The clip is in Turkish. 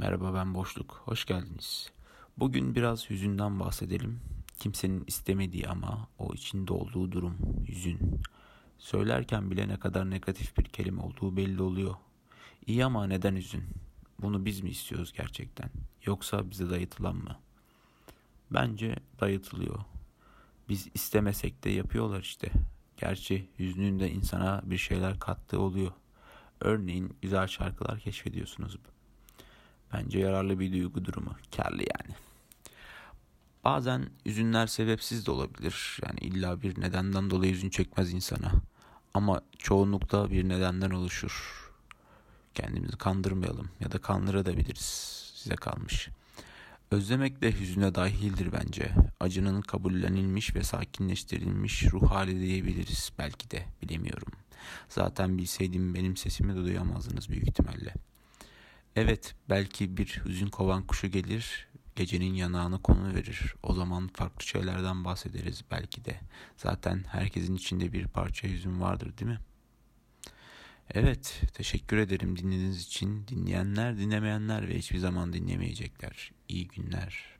Merhaba ben Boşluk, hoş geldiniz. Bugün biraz hüzünden bahsedelim. Kimsenin istemediği ama o içinde olduğu durum, hüzün. Söylerken bile ne kadar negatif bir kelime olduğu belli oluyor. İyi ama neden hüzün? Bunu biz mi istiyoruz gerçekten? Yoksa bize dayatılan mı? Bence dayatılıyor. Biz istemesek de yapıyorlar işte. Gerçi hüznün de insana bir şeyler kattığı oluyor. Örneğin güzel şarkılar keşfediyorsunuz. Bence yararlı bir duygu durumu. Karlı yani. Bazen üzünler sebepsiz de olabilir. Yani illa bir nedenden dolayı üzün çekmez insana. Ama çoğunlukla bir nedenden oluşur. Kendimizi kandırmayalım ya da kandırabiliriz. Size kalmış. Özlemek de hüzüne dahildir bence. Acının kabullenilmiş ve sakinleştirilmiş ruh hali diyebiliriz belki de bilemiyorum. Zaten bilseydim benim sesimi de duyamazdınız büyük ihtimalle. Evet belki bir hüzün kovan kuşu gelir gecenin yanağına konu verir. O zaman farklı şeylerden bahsederiz belki de. Zaten herkesin içinde bir parça hüzün vardır değil mi? Evet, teşekkür ederim dinlediğiniz için. Dinleyenler, dinlemeyenler ve hiçbir zaman dinlemeyecekler. İyi günler.